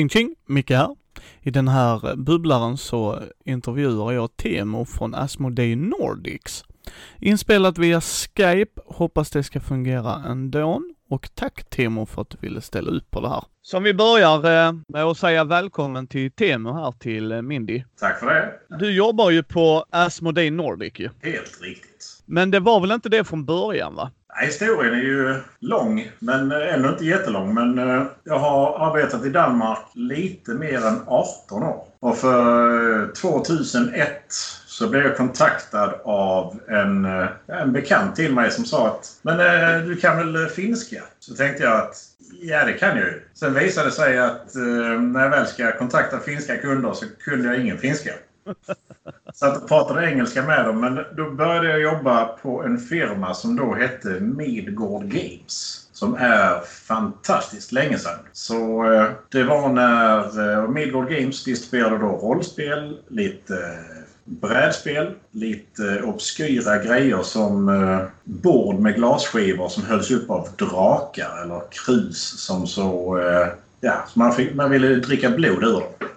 Ching ching, Micke här. I den här bubblaren så intervjuar jag Temo från Asmodee Nordics. Inspelat via Skype, hoppas det ska fungera ändå. Och tack Temo för att du ville ställa upp på det här. Som vi börjar eh, med att säga välkommen till Temo här till eh, Mindy. Tack för det. Du jobbar ju på Asmodee Nordic ju. Helt riktigt. Men det var väl inte det från början va? Historien är ju lång, men eh, ändå inte jättelång. Men eh, jag har arbetat i Danmark lite mer än 18 år. Och för eh, 2001 så blev jag kontaktad av en, en bekant till mig som sa att Men du kan väl finska? Så tänkte jag att ja, det kan jag ju. Sen visade det sig att när jag väl ska kontakta finska kunder så kunde jag ingen finska. Satt och pratade engelska med dem men då började jag jobba på en firma som då hette Midgård Games. Som är fantastiskt länge sedan. Så eh, det var när eh, Midgård Games distribuerade då rollspel, lite eh, brädspel, lite obskyra grejer som eh, bord med glasskivor som hölls upp av drakar eller krus som så... Eh, ja, man, fick, man ville dricka blod ur dem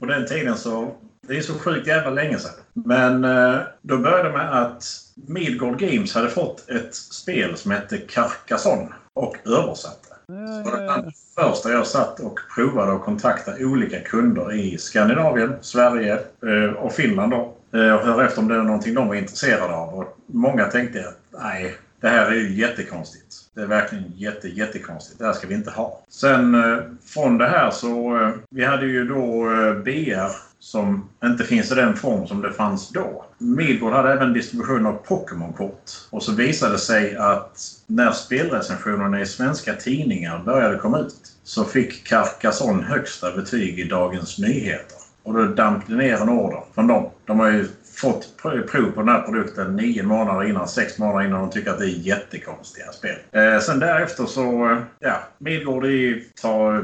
på den tiden så det är så sjukt jävla länge sedan. Men eh, då började det med att Midgård Games hade fått ett spel som hette Carcassonne och översatte. Så det var det första jag satt och provade att kontakta olika kunder i Skandinavien, Sverige eh, och Finland då. Eh, och höra efter om det var någonting de var intresserade av. Och många tänkte att nej, det här är ju jättekonstigt. Det är verkligen jätte, jättekonstigt. Det här ska vi inte ha. Sen eh, från det här så, eh, vi hade ju då eh, BR som inte finns i den form som det fanns då. Midgård hade även distribution av Pokémon-kort. Och så visade det sig att när spelrecensionerna i svenska tidningar började komma ut så fick Carcassonne högsta betyg i Dagens Nyheter. Och då damp det ner en order från dem. De har ju fått prov på den här produkten nio månader innan, sex månader innan de tycker att det är jättekonstiga spel. Eh, sen därefter så, eh, ja, Midgård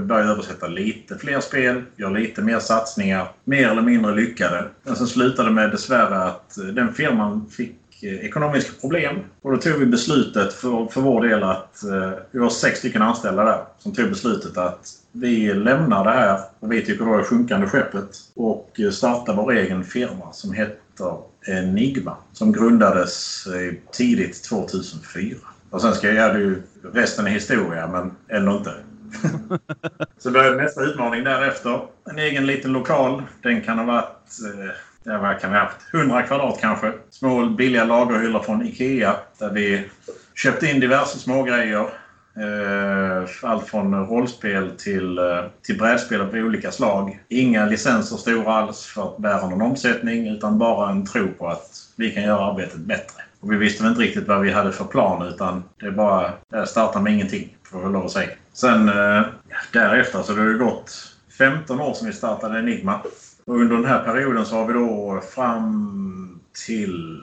börjar översätta lite fler spel, gör lite mer satsningar, mer eller mindre lyckade. Men sen slutade med dessvärre att eh, den firman fick eh, ekonomiska problem. Och då tog vi beslutet för, för vår del att eh, vi var sex stycken anställda där som tog beslutet att vi lämnar det här och vi tycker då är sjunkande skeppet och startar vår egen firma som heter Enigma som grundades tidigt 2004. Och sen ska jag ju resten är historia, men ändå inte. så började nästa utmaning därefter. En egen liten lokal. Den kan ha varit eh, Ja, vad kan vi haft? 100 kvadrat kanske. Små billiga lagerhyllor från IKEA där vi köpte in diverse smågrejer. Eh, allt från rollspel till, eh, till brädspel av olika slag. Inga licenser stora alls för att bära någon omsättning utan bara en tro på att vi kan göra arbetet bättre. Och vi visste väl inte riktigt vad vi hade för plan utan det är bara starta med ingenting, får jag lov att säga. Sen eh, därefter så det har det gått 15 år sedan vi startade Enigma. Och under den här perioden så har vi då fram till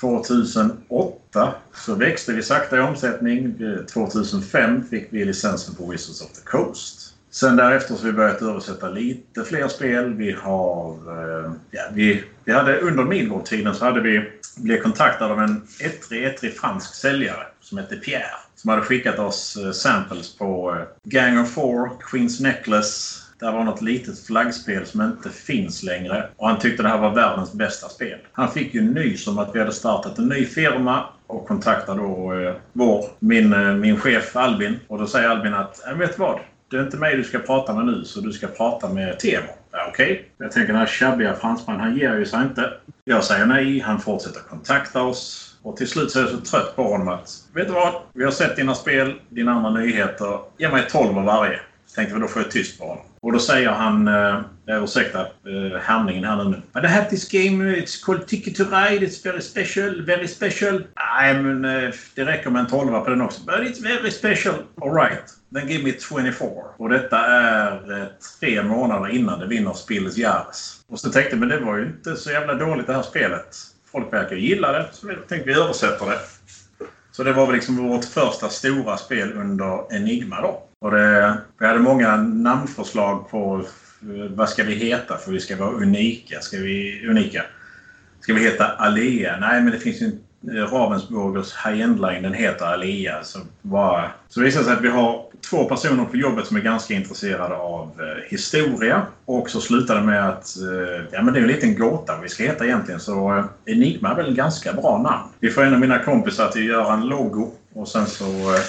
2008 så växte vi sakta i omsättning. Eh, 2005 fick vi licensen på Wizards of the Coast. Sen därefter så har vi börjat översätta lite fler spel. Vi har... Eh, ja, vi, vi hade under Midgård-tiden så hade vi blivit kontaktade av en ettrig, ettrig fransk säljare som hette Pierre. Som hade skickat oss eh, samples på Gang of Four, Queen's Necklace, det var något litet flaggspel som inte finns längre och han tyckte det här var världens bästa spel. Han fick ju nys om att vi hade startat en ny firma och kontaktade då eh, vår, min, eh, min chef Albin. Och då säger Albin att, äh, vet du vad? Det är inte mig du ska prata med nu, så du ska prata med Temo. Ja, Okej. Okay. Jag tänker den här tjabbiga fransmannen, han ger ju sig inte. Jag säger nej, han fortsätter kontakta oss. Och till slut så är jag så trött på honom att, vet du vad? Vi har sett dina spel, dina andra nyheter. Ge mig 12 av varje. Tänkte vi då får jag tyst på honom. Och då säger han, eh, ursäkta eh, härmningen här nu. But I have this game, it's called Ticket to Ride, it's very special, very special. Nej, men eh, det räcker med en tolva på den också. But it's very special. Alright, then give me 24. Och detta är eh, tre månader innan det vinner Spilles Jares. Och så tänkte jag, men det var ju inte så jävla dåligt det här spelet. Folk verkar gilla det, så jag tänkte vi översätter det. Så det var väl liksom vårt första stora spel under Enigma då. Och det, vi hade många namnförslag på eh, vad ska vi heta för vi ska vara unika. Ska vi, unika. Ska vi heta Alea? Nej, men det finns ju eh, Ravensburgers high-end line, den heter Alea. Så, bara, så det visar sig att vi har två personer på jobbet som är ganska intresserade av eh, historia. Och så slutar det med att eh, ja, men det är en liten gåta vad vi ska heta egentligen. Så eh, Enigma är väl en ganska bra namn. Vi får en av mina kompisar till att göra en logo och sen så eh,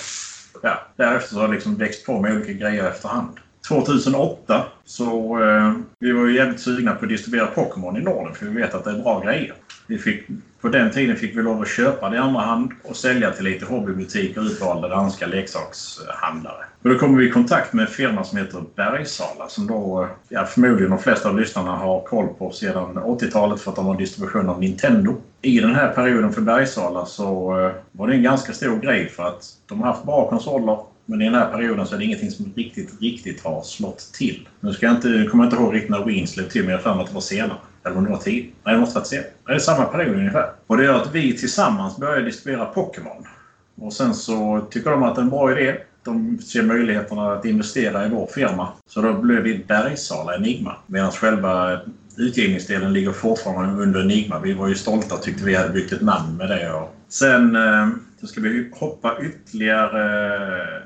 ja, därefter så har det liksom växt på med olika grejer efterhand. 2008 så eh, vi var ju jävligt sugna på att distribuera Pokémon i Norden för vi vet att det är bra grejer. Vi fick, på den tiden fick vi lov att köpa det i andra hand och sälja till lite hobbybutiker och utvalda danska leksakshandlare. Och då kom vi i kontakt med en firma som heter Bergsala som då ja, förmodligen de flesta av lyssnarna har koll på sedan 80-talet för att de har distribution av Nintendo. I den här perioden för Bergsala så eh, var det en ganska stor grej för att de har haft bra konsoler men i den här perioden så är det ingenting som riktigt, riktigt har slått till. Nu ska jag inte, kommer jag inte ihåg riktigt när Wien slog till, men jag har för mig att det var senare. Eller om det var tid. Nej, det måste varit senare. Det är samma period ungefär. Och det gör att vi tillsammans börjar distribuera Pokémon. Och sen så tycker de att det är en bra idé. De ser möjligheterna att investera i vår firma. Så då blev vi Bergsala Enigma. Medan själva utgivningsdelen ligger fortfarande under Enigma. Vi var ju stolta och tyckte vi hade byggt ett namn med det. Och sen eh, så ska vi hoppa ytterligare eh,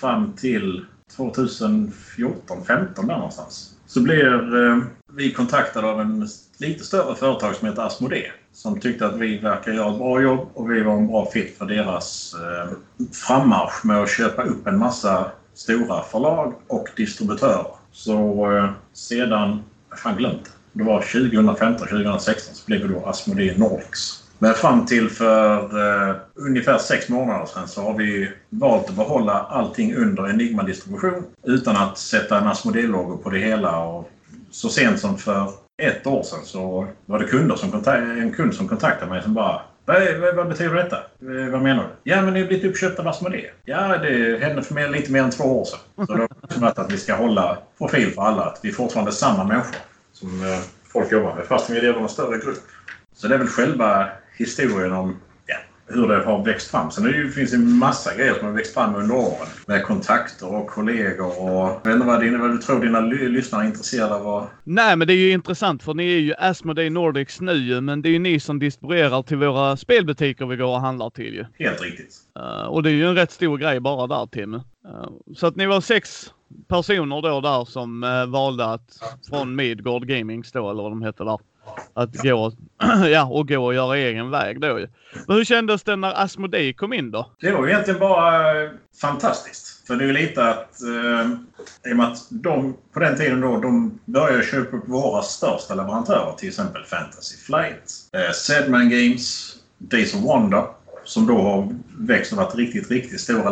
fram till 2014, 15 där någonstans. Så blir eh, vi kontaktade av en lite större företag som heter Asmodee. Som tyckte att vi verkar göra ett bra jobb och vi var en bra fit för deras eh, frammarsch med att köpa upp en massa stora förlag och distributörer. Så eh, sedan, jag fan glömt det. var 2015-2016 så blev vi då Asmodee Nordics. Men fram till för eh, ungefär sex månader sedan så har vi valt att behålla allting under Enigma-distribution utan att sätta en Asmodee-logo på det hela. Och så sent som för ett år sedan så var det kunder som en kund som kontaktade mig som bara vad, vad, betyder detta? Eh, vad menar du? Ja, men ni har blivit uppköpta av Asmodee. Ja, det hände för mig lite mer än två år sedan. Så då har det att vi ska hålla profil för alla. Att vi är fortfarande samma människor som eh, folk jobbar med fast vi är en större grupp. Så det är väl själva historien om hur det har växt fram. Sen det finns en massa grejer som har växt fram under åren. Med kontakter och kollegor och... Jag vet inte vad, din, vad du tror dina lyssnare är intresserade av? Nej, men det är ju intressant för ni är ju Asmodee Nordics nu men det är ju ni som distribuerar till våra spelbutiker vi går och handlar till ju. Helt riktigt. Uh, och det är ju en rätt stor grej bara där Tim. Uh, så att ni var sex personer då där som uh, valde att från Midgård Gamings då, eller vad de hette där, att gå, ja, och gå och göra egen väg då ju. Men hur kändes det när Asmodee kom in då? Det var ju egentligen bara eh, fantastiskt. För det är ju lite att, eh, i och med att de på den tiden då, de började köpa upp våra största leverantörer. Till exempel Fantasy Flight, eh, Sedman Games, Days of Wonder. Som då har växt och varit riktigt, riktigt stora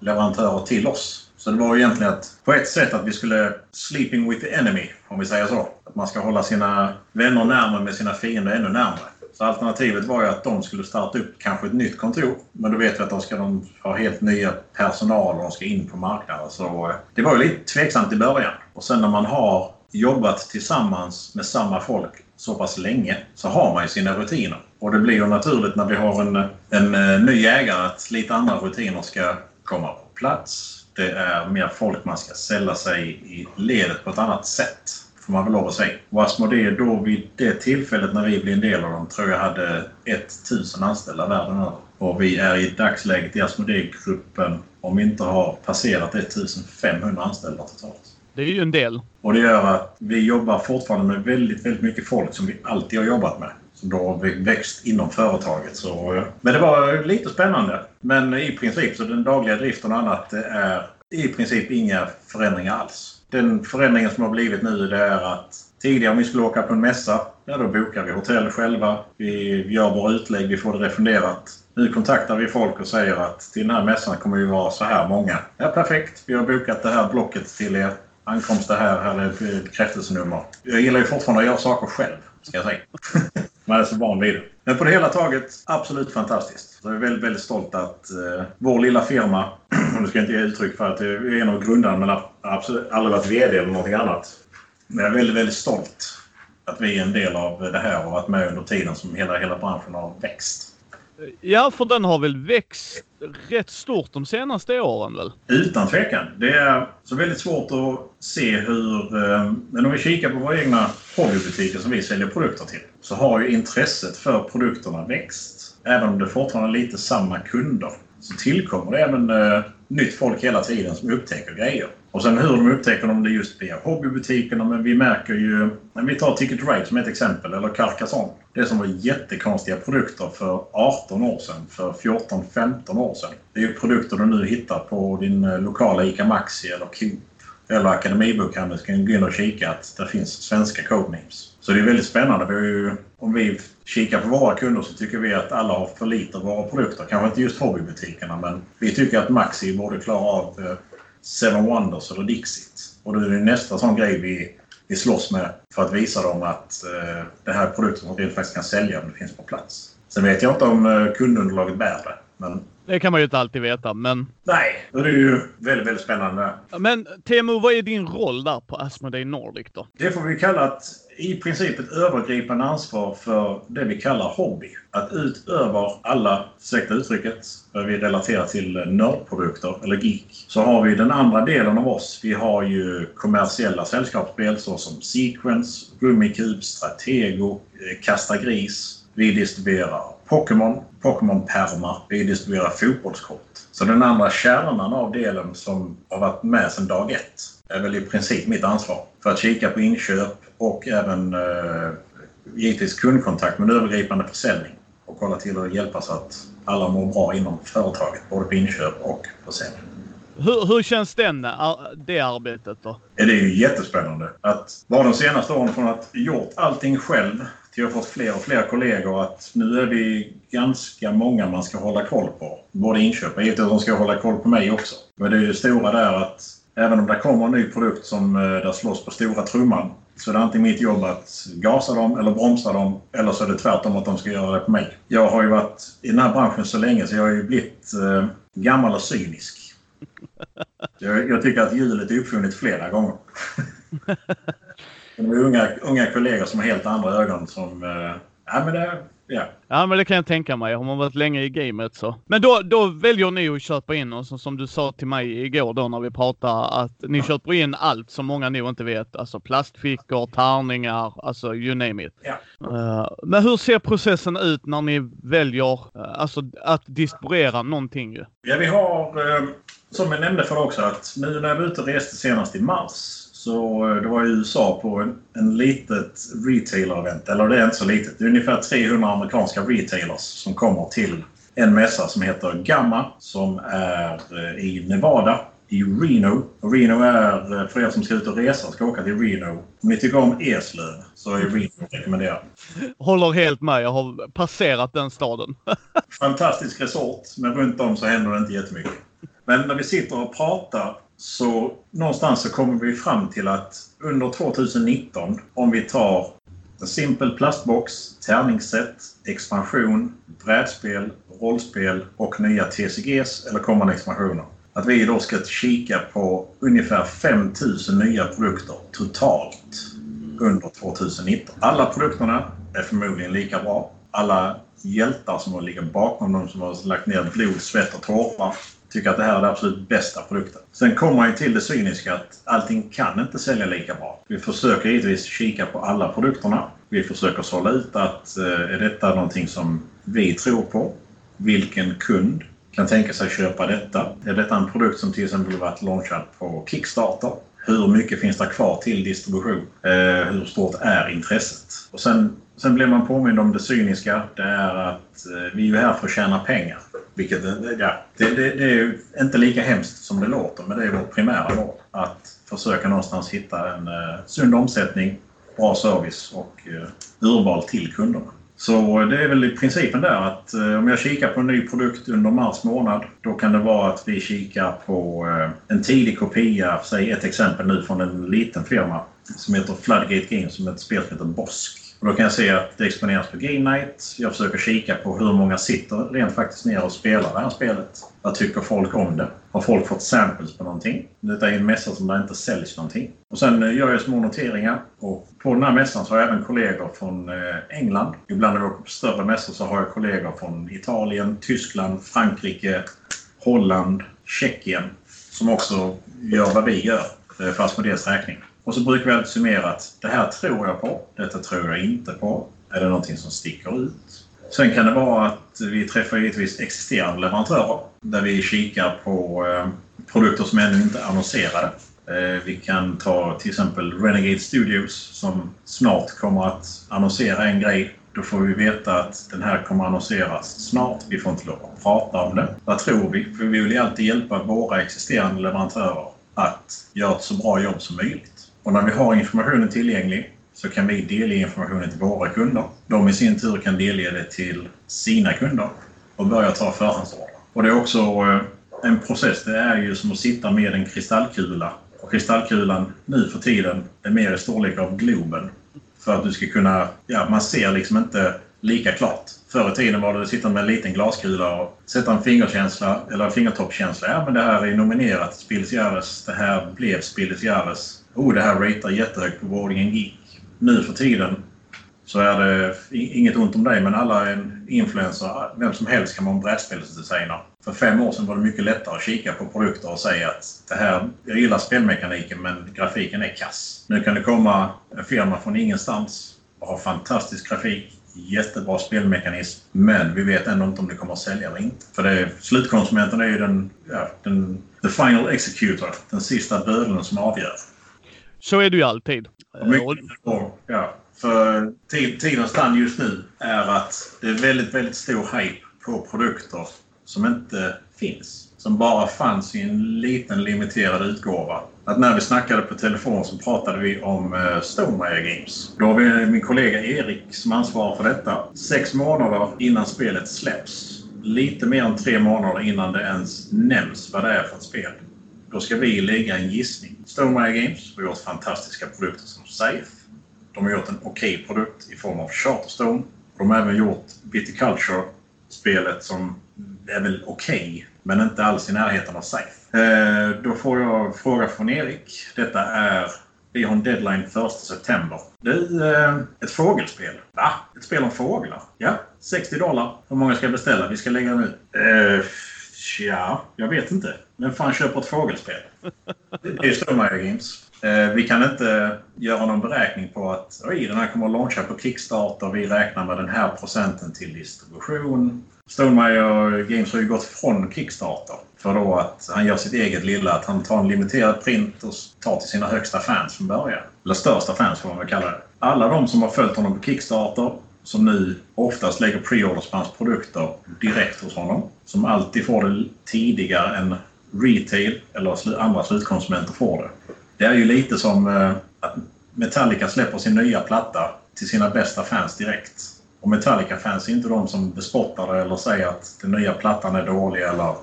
leverantörer till oss. Så det var egentligen att, på ett sätt att vi skulle sleeping with the enemy, om vi säger så. Att man ska hålla sina vänner närmare med sina fiender ännu närmare. Så alternativet var ju att de skulle starta upp kanske ett nytt kontor. Men då vet vi att de ska de ha helt nya personal och de ska in på marknaden. Så eh, det var ju lite tveksamt i början. Och sen när man har jobbat tillsammans med samma folk så pass länge så har man ju sina rutiner. Och det blir ju naturligt när vi har en, en, eh, ny ägare att lite andra rutiner ska komma på plats det är mer folk man ska ställa sig i ledet på ett annat sätt. Får man väl lov att säga. Och Asmodee då vid det tillfället när vi blev en del av dem tror jag hade 1000 anställda världen över. Och vi är i dagsläget i Asmodee-gruppen om vi inte har passerat 1500 anställda totalt. Det är ju en del. Och det gör att vi jobbar fortfarande med väldigt, väldigt mycket folk som vi alltid har jobbat med som då har växt inom företaget. Så, men det var lite spännande. Men i princip så den dagliga driften och annat är i princip inga förändringar alls. Den förändringen som har blivit nu det är att tidigare om vi skulle åka på en mässa, ja då bokar vi hotell själva. Vi gör våra utlägg, vi får det refunderat. Nu kontaktar vi folk och säger att till den här mässan kommer vi vara så här många. Ja, perfekt. Vi har bokat det här blocket till er. Ankomst det här, här är bekräftelsenummer. Jag gillar ju fortfarande att göra saker själv, ska jag säga. Man är så van vid det. Men på det hela taget absolut fantastiskt. Jag är väldigt, väldigt stolt att eh, vår lilla firma, nu ska jag inte ge uttryck för att jag är en av grundarna men absolut aldrig varit VD eller någonting annat. Men jag är väldigt, väldigt stolt att vi är en del av det här och varit med under tiden som hela, hela branschen har växt. Ja, för den har väl växt rätt stort de senaste åren väl? Utan tvekan. Det är så väldigt svårt att se hur... Eh, men om vi kikar på våra egna hobbybutiker som vi säljer produkter till så har ju intresset för produkterna växt. även om det fortfarande är lite samma kunder, så tillkommer det även eh, nytt folk hela tiden som upptäcker grejer. Och sen hur de upptäcker om det just via hobbybutikerna, men vi märker ju... När vi tar Ticket Ride som ett exempel, eller Carcassonne. Det som var jättekonstiga produkter för 18 år sedan, för 14-15 år sedan. Det är ju produkter du nu hittar på din lokala ICA Maxi eller Coop eller Akademibokhandeln kan gå in och kika att det finns svenska codenames. Så det är väldigt spännande. Vi ju, om vi kikar på våra kunder så tycker vi att alla har för lite av våra produkter. Kanske inte just hobbybutikerna men vi tycker att Maxi borde klara av eh, Seven Wonders eller Dixit. Och då är det nästa sån grej vi, vi slåss med för att visa dem att eh, det här är produkter som vi faktiskt kan sälja om det finns på plats. Sen vet jag inte om eh, kundunderlaget bär det. Men det kan man ju inte alltid veta, men... Nej, det är ju väldigt, väldigt spännande. Men Temo, vad är din roll där på Asmodee Nordic då? Det får vi kalla ett, i princip ett övergripande ansvar för det vi kallar hobby. Att utöver alla, ursäkta uttrycket, vad vi relaterar till nördprodukter eller geek, så har vi den andra delen av oss. Vi har ju kommersiella sällskapsspel såsom Sequence, Rummikub, Stratego, eh, Kasta Gris. Vi distribuerar Pokémon, Pokémon-pärmar. Vi distribuerar fotbollskort. Så den andra kärnan av delen som har varit med sedan dag ett är väl i princip mitt ansvar. För att kika på inköp och även eh, givetvis kundkontakt med övergripande försäljning. Och kolla till att hjälpa så att alla mår bra inom företaget, både på inköp och försäljning. Hur, hur känns den, det arbetet då? Det är ju jättespännande. Att vara de senaste åren från att gjort allting själv till att ha fått fler och fler kollegor att nu är vi ganska många man ska hålla koll på. Både inköp och givetvis de ska hålla koll på mig också. Men det är ju stora där att även om det kommer en ny produkt som eh, där slåss på stora trumman så är det antingen mitt jobb att gasa dem eller bromsa dem eller så är det tvärtom att de ska göra det på mig. Jag har ju varit i den här branschen så länge så jag har ju blivit eh, gammal och cynisk. Jag, jag tycker att hjulet är uppfunnet flera gånger. De är unga, unga kollegor som har helt andra ögon som... Uh, ja, men det, ja. ja, men det kan jag tänka mig. Har man varit länge i gamet så. Men då, då väljer ni att köpa in och så, som du sa till mig igår då när vi pratade att ni köper in allt som många nog inte vet. Alltså plastfickor, tärningar, alltså you name it. Ja. Uh, men hur ser processen ut när ni väljer uh, alltså att distribuera någonting? Ja, vi har, uh, som jag nämnde för också, att nu när jag var ute och reste senast i mars så eh, det var i USA på en, en litet retailer-event. Eller det är inte så litet. Det är ungefär 300 amerikanska retailers som kommer till en mässa som heter Gamma som är eh, i Nevada i Reno. Och Reno är, eh, för er som ska ut och resa ska åka till Reno. Om ni tycker om Eslöv så är Reno rekommenderat. Håller helt med. Jag har passerat den staden. Fantastisk resort, men runt om så händer det inte jättemycket. Men när vi sitter och pratar så någonstans så kommer vi fram till att under 2019, om vi tar en simpel plastbox, tärningssätt, expansion, brädspel, rollspel och nya TCGs eller kommande expansioner. Att vi då ska kika på ungefär 5000 nya produkter totalt under 2019. Alla produkterna är förmodligen lika bra. Alla hjältar som ligger bakom dem som har lagt ner blod, svett och tårar tycker att det här är den absolut bästa produkten. Sen kommer man ju till det cyniska att allting kan inte sälja lika bra. Vi försöker givetvis kika på alla produkterna. Vi försöker sålla ut att eh, är detta någonting som vi tror på? Vilken kund kan tänka sig köpa detta? Är detta en produkt som till exempel varit launchad på Kickstarter? Hur mycket finns det kvar till distribution? Eh, hur stort är intresset? Och sen, sen blir man påmind om det cyniska. Det är att eh, vi är här för att tjäna pengar. Vilket, eh, ja, det, det, det, är ju inte lika hemskt som det låter, men det är vårt primära mål. Att försöka någonstans hitta en eh, sund omsättning, bra service och eh, urval till kunderna. Så det är väl i principen där att eh, om jag kikar på en ny produkt under mars månad, då kan det vara att vi kikar på eh, en tidig kopia, säg ett exempel nu från en liten firma som heter Floodgate Games, som ett spel som heter Bosk. Och då kan jag se att det exponeras på Game Night. Jag försöker kika på hur många sitter rent faktiskt ner och spelar det här spelet. Vad tycker folk om det? Har folk fått samples på någonting? Detta är en mässa som det inte säljs någonting. Och sen eh, gör jag små noteringar. Och på den här mässan så har jag även kollegor från eh, England. Ibland när jag åker på större mässor så har jag kollegor från Italien, Tyskland, Frankrike, Holland, Tjeckien. Som också gör vad vi gör, eh, för fast på deras räkning. Och så brukar vi alltid summera att det här tror jag på, detta tror jag inte på. Är det någonting som sticker ut? Sen kan det vara att vi träffar givetvis existerande leverantörer där vi kikar på eh, produkter som ännu inte är annonserade. Eh, vi kan ta till exempel Renegade Studios som snart kommer att annonsera en grej. Då får vi veta att den här kommer annonseras snart. Vi får inte lov att prata om det. Vad tror vi? För vi vill ju alltid hjälpa våra existerande leverantörer att göra ett så bra jobb som möjligt. Och när vi har informationen tillgänglig så kan vi delge informationen till våra kunder. De i sin tur kan delge det till sina kunder och börja ta förhandsorder. Och det är också eh, en process. Det är ju som att sitta med en kristallkula. Och kristallkulan nu för tiden är mer i storlek av Globen. För att du ska kunna... Ja, man ser liksom inte lika klart. Förr i tiden var det att sitta med en liten glaskula och sätta en fingerkänsla eller fingertoppskänsla. Ja, men det här är nominerat Spilles Det här blev Spilles Oh, det här ratear jättehögt på Boardingen Geek. Nu för tiden så är det inget ont om dig, men alla är en influencer. Vem som helst kan vara en brädspelsdesigner. För fem år sedan var det mycket lättare att kika på produkter och säga att det här, jag gillar spelmekaniken men grafiken är kass. Nu kan det komma en firma från ingenstans och ha fantastisk grafik, jättebra spelmekanism, men vi vet ändå inte om det kommer att sälja eller inte. För det, slutkonsumenten är ju den, ja, den the final executor, den sista bödeln som avgör. Så är det ju alltid. Mycket, ja, för tidens tand just nu är att det är väldigt, väldigt stor hype på produkter som inte finns. Som bara fanns i en liten limiterad utgåva. Att när vi snackade på telefon så pratade vi om uh, Stonemaier Games. Då har vi min kollega Erik som ansvarar för detta. Sex månader innan spelet släpps. Lite mer än tre månader innan det ens nämns vad det är för ett spel. Då ska vi lägga en gissning. Stonemaier Games har gjort fantastiska produkter som Safe. De har gjort en okej okay produkt i form av Charterstone. De har även gjort Viticulture-spelet som är väl okej, okay, men inte alls i närheten av Safe. Eh, då får jag fråga från Erik. Detta är vi har en deadline 1 september. Du, eh, ett fågelspel. Va? Ett spel om fåglar? Ja, 60 dollar. Hur många ska jag beställa? Vi ska lägga nu. Eh, Ja, jag vet inte. Vem fan köper ett fågelspel? Det är ju Stonemire Games. Vi kan inte göra någon beräkning på att oj, den här kommer att launcha på Kickstarter. Vi räknar med den här procenten till distribution. Stonemire Games har ju gått från Kickstarter för då att han gör sitt eget lilla, att han tar en limiterad print och tar till sina högsta fans från början. Eller största fans får man väl kalla det. Alla de som har följt honom på Kickstarter som nu oftast lägger preorders på hans produkter direkt hos honom. Som alltid får det tidigare än retail eller andra slutkonsumenter får det. Det är ju lite som eh, att Metallica släpper sin nya platta till sina bästa fans direkt. Och Metallica-fans är inte de som bespottar det eller säger att den nya plattan är dålig eller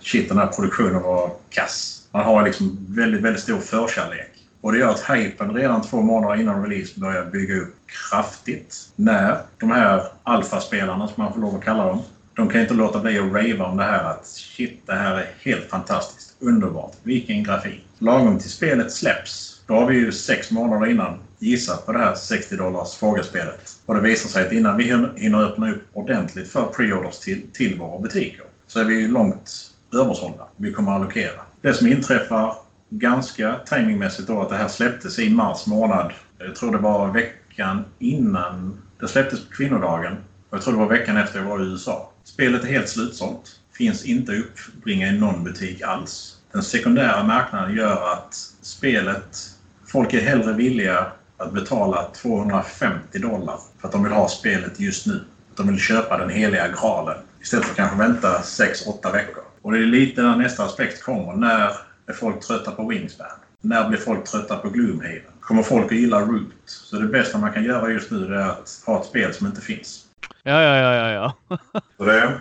shit, den här produktionen var kass. Man har liksom väldigt, väldigt stor förkärlek. Och det gör att hypen redan två månader innan release börjar bygga upp kraftigt. När de här alfaspelarna, som man får lov att kalla dem, de kan inte låta bli att rava om det här att shit, det här är helt fantastiskt. Underbart. Vilken grafik. Lagom till spelet släpps, då har vi ju sex månader innan gissat på det här 60 dollars frågespelet. Och det visar sig att innan vi hinner öppna upp ordentligt för preorders till, till våra butiker så är vi långt översålda. Vi kommer att allokera. Det som inträffar ganska timingmässigt då att det här släpptes i mars månad. Jag tror det var veckan innan det släpptes på kvinnodagen. Och jag tror det var veckan efter jag var i USA. Spelet är helt slutsålt. Finns inte uppbringa i någon butik alls. Den sekundära marknaden gör att spelet... Folk är hellre villiga att betala 250 dollar för att de vill ha spelet just nu. Att de vill köpa den heliga graalen istället för att kanske vänta 6-8 veckor. Och det är lite där nästa aspekt kommer. När är folk trötta på Wingspan? När blir folk trötta på Gloomhaven? Kommer folk att gilla Root? Så det bästa man kan göra just nu är att ha ett spel som inte finns. Ja, ja, ja, ja. ja. och, det,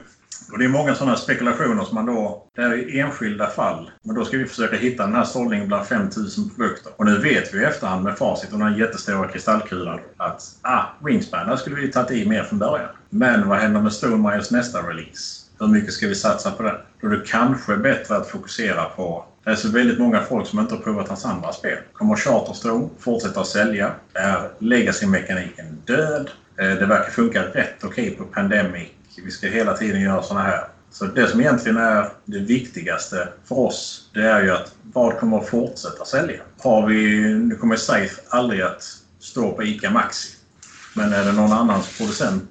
och det är många sådana spekulationer som man då... Det är i enskilda fall. Men då ska vi försöka hitta den här sållningen bland 5000 produkter. Och nu vet vi i efterhand med facit och den här jättestora kristallkulan att ah, Wingspan, där skulle vi tagit i mer från början. Men vad händer med Stonemeyers nästa release? Hur mycket ska vi satsa på den? Då är det kanske bättre att fokusera på det är så väldigt många folk som inte har provat hans andra spel. Kommer Charterstone fortsätta att sälja? Är Legacy-mekaniken död? Eh, det verkar funka rätt okej okay på Pandemic. Vi ska hela tiden göra såna här. Så det som egentligen är det viktigaste för oss, det är ju att vad kommer att fortsätta sälja? Har vi, nu kommer Safe aldrig att stå på ICA Maxi. Men är det någon annans producent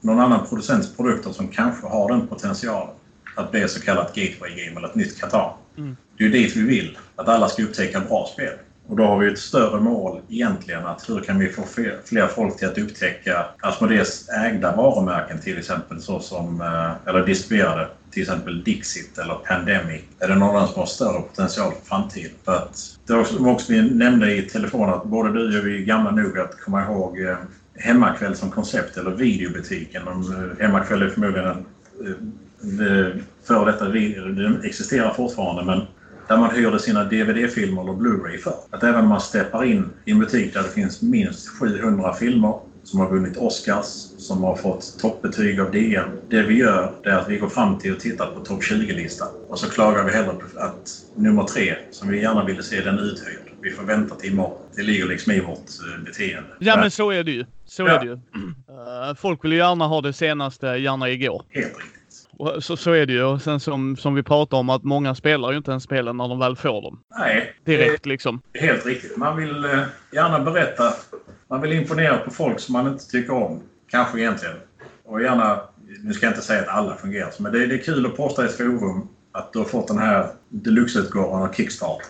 någon annan producents produkter som kanske har den potentialen att bli så kallat gateway game eller ett nytt Qatar. Mm. Det är ju dit vi vill, att alla ska upptäcka bra spel. Och då har vi ett större mål egentligen att hur kan vi få fler folk till att upptäcka Asmodees ägda varumärken till exempel så som, eh, eller distribuerade, till exempel Dixit eller Pandemic. Är det någon som har större potential för framtiden? För att det var också vi nämnde i telefon att både du och vi är gamla nog att komma ihåg eh, hemmakväll som koncept eller videobutiken. Eh, hemmakväll är förmodligen en före detta video. Den existerar fortfarande men där man hyrde sina DVD-filmer eller Blu-ray för. Att även om man steppar in i en butik där det finns minst 700 filmer som har vunnit Oscars, som har fått toppbetyg av DN. Det vi gör är att vi går fram till och tittar på topp 20-listan. Och så klagar vi hellre på att nummer tre, som vi gärna ville se, den uthyrd. Vi får vänta till imorgon. Det ligger liksom i vårt eh, beteende. Ja, men så är det ju. Så ja. är det ju. Uh, folk vill ju gärna ha det senaste, gärna igår. Helt riktigt. Och så, så är det ju. Sen som, som vi pratar om att många spelar ju inte ens spelen när de väl får dem. Nej. Direkt liksom. Helt riktigt. Man vill eh, gärna berätta. Man vill imponera på folk som man inte tycker om. Kanske egentligen. Och gärna, nu ska jag inte säga att alla fungerar men det, det är kul att posta i ett forum att du har fått den här deluxe-utgåvan av Kickstart.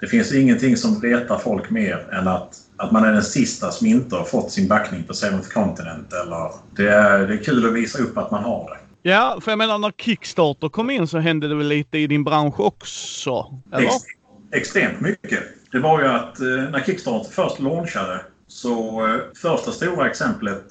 Det finns ingenting som retar folk mer än att, att man är den sista som inte har fått sin backning på Seventh Continent. Eller, det, är, det är kul att visa upp att man har det. Ja, för jag menar när Kickstarter kom in så hände det väl lite i din bransch också? Eller? Ex extremt mycket. Det var ju att eh, när Kickstarter först launchade så eh, första stora exemplet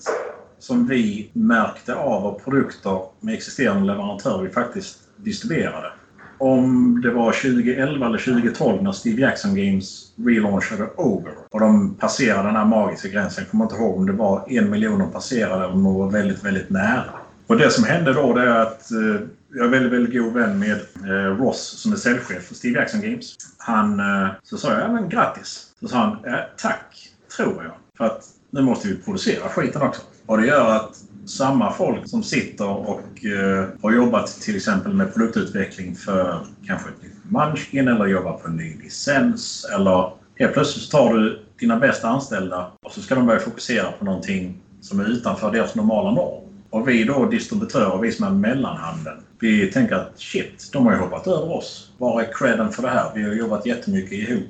som vi märkte av av produkter med existerande leverantörer vi faktiskt distribuerade. Om det var 2011 eller 2012 när Steve Jackson Games relaunchade Over och de passerade den här magiska gränsen. Jag kommer inte ihåg om det var en miljon de passerade eller om de var väldigt, väldigt nära. Och det som hände då det är att eh, jag är väldigt, väldigt god vän med eh, Ross som är säljchef för Steve Jackson Games. Han, eh, så sa jag, ja men grattis. Så sa han, eh, tack, tror jag. För att nu måste vi producera skiten också. Och det gör att samma folk som sitter och eh, har jobbat till exempel med produktutveckling för kanske ett nytt Munchkin eller jobbar på en ny licens eller helt plötsligt så tar du dina bästa anställda och så ska de börja fokusera på någonting som är utanför deras normala norm. Och vi då distributörer, vi som är mellanhanden, vi tänker att shit, de har ju hoppat över oss. Var är credden för det här? Vi har jobbat jättemycket ihop.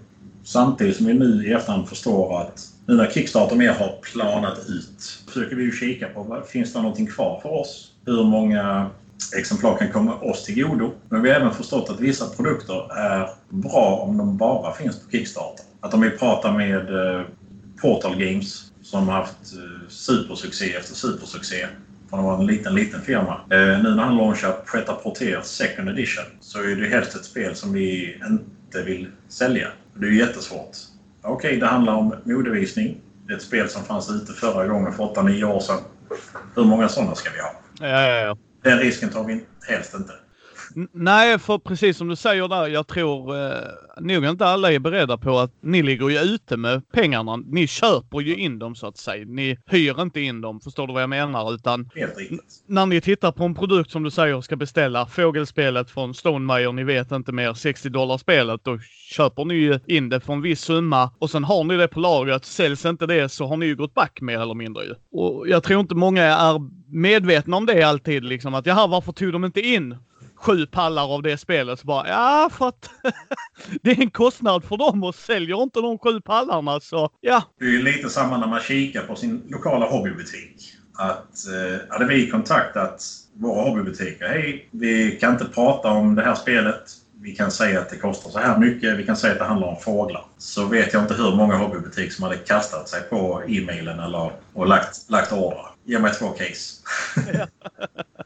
Samtidigt som vi nu i efterhand förstår att nu när Kickstarter mer har planat ut försöker vi ju kika på finns det någonting kvar för oss? Hur många exemplar kan komma oss till godo? Men vi har även förstått att vissa produkter är bra om de bara finns på Kickstarter. Att om vi pratar med eh, Portal Games som har haft eh, supersuccé efter supersuccé från att vara en liten, liten firma. Eh, nu när han launchar Preta Porter Second Edition så är det helst ett spel som vi inte vill sälja. Det är ju jättesvårt. Okej, okay, det handlar om modevisning. Det är ett spel som fanns ute förra gången för 8-9 år sedan. Hur många sådana ska vi ha? Ja, ja, ja. Den risken tar vi helst inte. Nej, för precis som du säger där, jag tror eh, nog inte alla är beredda på att ni ligger ju ute med pengarna. Ni köper ju in dem så att säga. Ni hyr inte in dem, förstår du vad jag menar? Utan när ni tittar på en produkt som du säger ska beställa, fågelspelet från Stonemaier, ni vet inte mer, 60 dollar spelet, då köper ni ju in det för en viss summa och sen har ni det på lagret. Säljs inte det så har ni ju gått back mer eller mindre ju. Och jag tror inte många är medvetna om det alltid liksom att jaha, varför tog de inte in sju pallar av det spelet. Så bara, ja, för att det är en kostnad för dem och säljer inte de sju pallarna så ja. Det är ju lite samma när man kikar på sin lokala hobbybutik. Att eh, hade vi kontaktat våra hobbybutiker. Hej, vi kan inte prata om det här spelet. Vi kan säga att det kostar så här mycket. Vi kan säga att det handlar om fåglar. Så vet jag inte hur många hobbybutiker som hade kastat sig på e-mailen eller och lagt, lagt ordrar. Ge mig två case.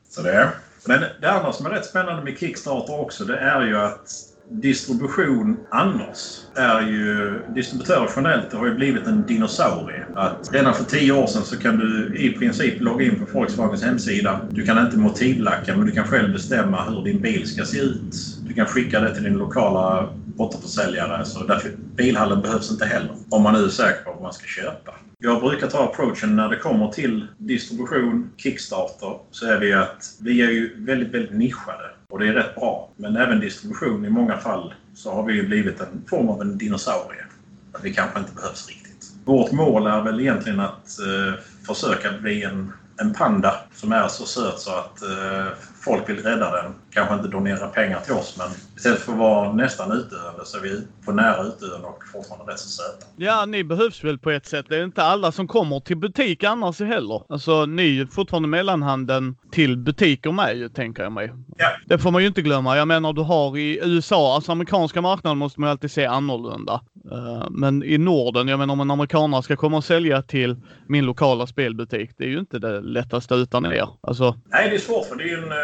så det. Men det andra som är rätt spännande med Kickstarter också det är ju att distribution annars är ju... Distributörer generellt har ju blivit en dinosaurie. Att redan för tio år sedan så kan du i princip logga in på Volkswagens hemsida. Du kan inte motivlacka men du kan själv bestämma hur din bil ska se ut. Du kan skicka det till din lokala återförsäljare. Så därför, bilhallen behövs inte heller. Om man nu är säker på vad man ska köpa. Jag brukar ta approachen när det kommer till distribution, Kickstarter, så är vi att vi är ju väldigt, väldigt nischade. Och det är rätt bra. Men även distribution i många fall så har vi ju blivit en form av en dinosaurie. Att vi kanske inte behövs riktigt. Vårt mål är väl egentligen att eh, försöka bli en en panda som är så söt så att eh, folk vill rädda den. Kanske inte donera pengar till oss men istället för att vara nästan utdöende så är vi på nära utdöende och fortfarande rätt så söta. Ja, ni behövs väl på ett sätt. Det är inte alla som kommer till butik annars heller. Alltså ni är fortfarande mellanhanden till butiker med ju, tänker jag mig. Ja. Det får man ju inte glömma. Jag menar du har i USA, alltså amerikanska marknaden måste man ju alltid se annorlunda. Uh, men i Norden, jag menar om en amerikanare ska komma och sälja till min lokala spelbutik, det är ju inte det lättaste utan er. Alltså... Nej, det är svårt för det är en, eh,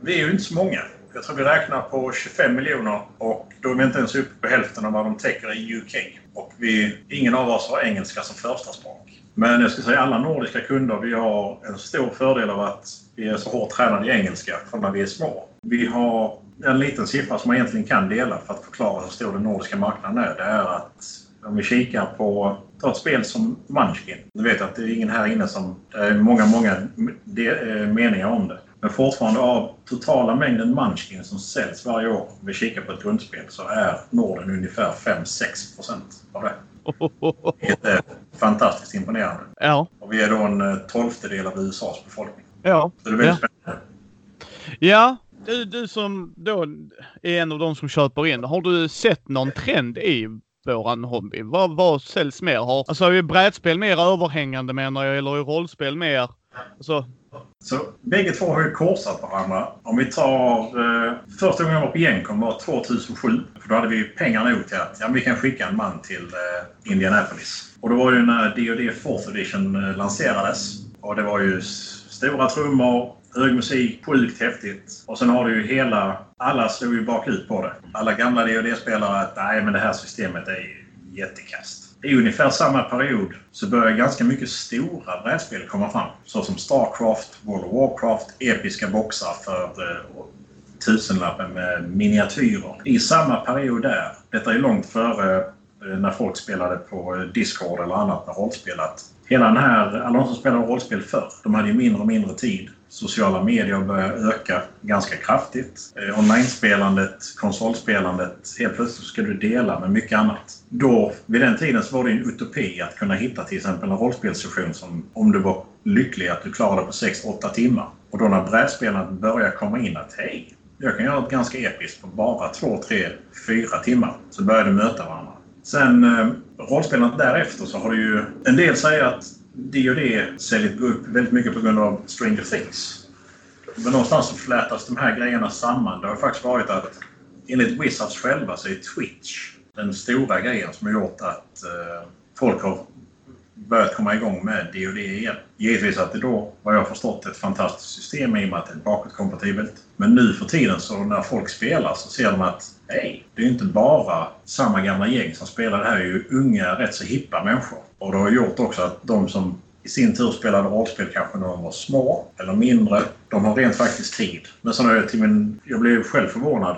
vi är ju inte så många. Jag tror vi räknar på 25 miljoner och då är vi inte ens uppe på hälften av vad de täcker i UK. Och vi, ingen av oss har engelska som första språk. Men jag skulle säga alla nordiska kunder, vi har en stor fördel av att vi är så hårt tränade i engelska från när vi är små. Vi har en liten siffra som man egentligen kan dela för att förklara hur stor den nordiska marknaden är. Det är att om vi kikar på ta ett spel som Munchkin. Du vet att det är ingen här inne som... Det är många, många eh, meningar om det. Men fortfarande av totala mängden Munchkin som säljs varje år, om vi kikar på ett grundspel, så är Norden ungefär 5-6 procent av det. Det är fantastiskt imponerande. Ja. Och vi är då en tolftedel av USAs befolkning. Ja. Så det är väldigt ja. spännande. Ja, du, du som då är en av de som köper in. Har du sett någon trend i våran hobby? Vad, vad säljs mer? Har, alltså är brädspel mer överhängande menar jag, eller är rollspel mer? Alltså... Så bägge två har ju korsat varandra. Om vi tar... Eh, första gången jag var på Gencon var 2007. För då hade vi pengar nog till att ja, vi kan skicka en man till eh, Indianapolis. Och då var det när D&D 4th edition eh, lanserades. Och det var ju stora trummor, hög musik, sjukt häftigt. Och sen har du ju hela... Alla slog ju bakut på det. Alla gamla dd spelare att nej, men det här systemet är jättekast. I ungefär samma period så börjar ganska mycket stora brädspel komma fram. Såsom Starcraft, World of Warcraft, episka boxar för eh, tusenlappen med miniatyrer. I samma period där, detta är långt före eh, när folk spelade på eh, Discord eller annat med rollspel, att hela den här, alla de som spelade rollspel förr, de hade ju mindre och mindre tid sociala medier börjar öka ganska kraftigt. Eh, online-spelandet, konsolspelandet, helt plötsligt ska du dela med mycket annat. Då, vid den tiden så var det en utopi att kunna hitta till exempel en rollspelssession som om du var lycklig att du klarade på 6-8 timmar. Och då när brädspelandet börjar komma in att hej, jag kan göra något ganska episkt på bara 2, 3, 4 timmar. Så börjar du möta varandra. Sen eh, rollspelandet därefter så har du ju... En del säger att D&D säljer upp väldigt mycket på grund av Stranger Things. Men någonstans så flätas de här grejerna samman. Det har faktiskt varit att enligt Wizards själva så är Twitch den stora grejen som har gjort att eh, folk har börjat komma igång med DoD igen. Givetvis att det då, vad jag förstått, ett fantastiskt system i och med att det är bakåtkompatibelt. Men nu för tiden så när folk spelar så ser de att hej, det är inte bara samma gamla gäng som spelar. Det här är ju unga, rätt så hippa människor. Och det har gjort också att de som i sin tur spelade rollspel kanske när de var små eller mindre. De har rent faktiskt tid. Men sen är till min... Jag blev själv förvånad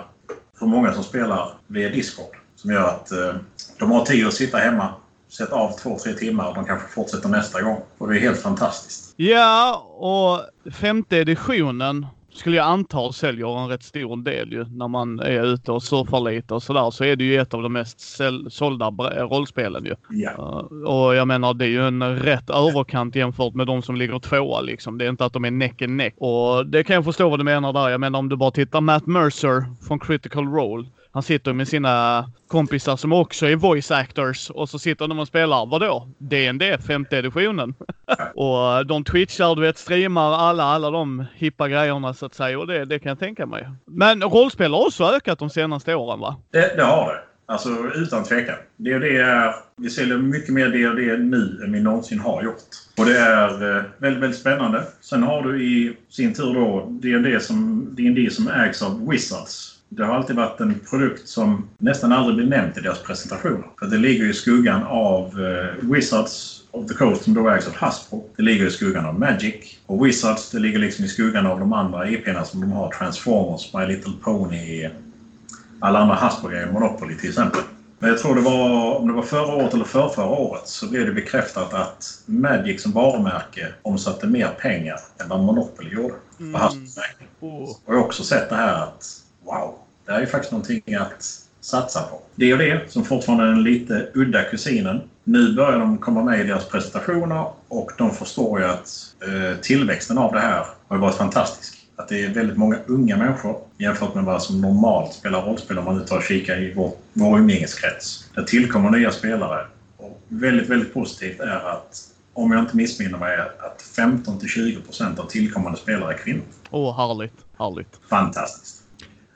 hur många som spelar via Discord. Som gör att eh, de har tid att sitta hemma, sätta av två, tre timmar och de kanske fortsätter nästa gång. Och det är helt fantastiskt. Ja, och femte editionen skulle jag anta säljer en rätt stor del ju när man är ute och surfar lite och sådär så är det ju ett av de mest sålda rollspelen ju. Uh, och jag menar det är ju en rätt överkant jämfört med de som ligger tvåa liksom. Det är inte att de är neck and neck. Och det kan jag förstå vad du menar där. Jag menar om du bara tittar Matt Mercer från Critical Role. Han sitter med sina kompisar som också är voice actors och så sitter de och spelar, vadå? D&D femte editionen. och de twitchar, du vet, streamar alla, alla de hippa grejerna så att säga och det, det kan jag tänka mig. Men rollspel har också ökat de senaste åren va? Det, det har det. Alltså utan tvekan. D&D är... Vi säljer mycket mer D&D nu än vi någonsin har gjort. Och det är eh, väldigt, väldigt spännande. Sen har du i sin tur då D&D som, D&D som ägs av Wizards det har alltid varit en produkt som nästan aldrig blir nämnt i deras presentationer. För det ligger i skuggan av eh, Wizards of the Coast som då ägs av Hasbro. Det ligger i skuggan av Magic. Och Wizards det ligger liksom i skuggan av de andra IP'na som de har. Transformers, My Little Pony, alla andra Hasbro-grejer, Monopoly till exempel. Men jag tror det var, om det var förra året eller för förra året så blev det bekräftat att Magic som varumärke omsatte mer pengar än vad Monopoly gjorde. Mm. Hasbro. Och jag har också sett det här att wow, det här är faktiskt någonting att satsar på. Det och det, som fortfarande är den lite udda kusinen. Nu börjar de komma med i deras presentationer och de förstår ju att eh, tillväxten av det här har varit fantastisk. Att det är väldigt många unga människor jämfört med vad som normalt spelar rollspel om man nu tar och kikar i vår, vår umgängeskrets. Det tillkommer nya spelare. Och väldigt, väldigt positivt är att om jag inte missminner mig, att 15 20% av tillkommande spelare är kvinnor. Åh, oh, härligt. Härligt. Fantastiskt.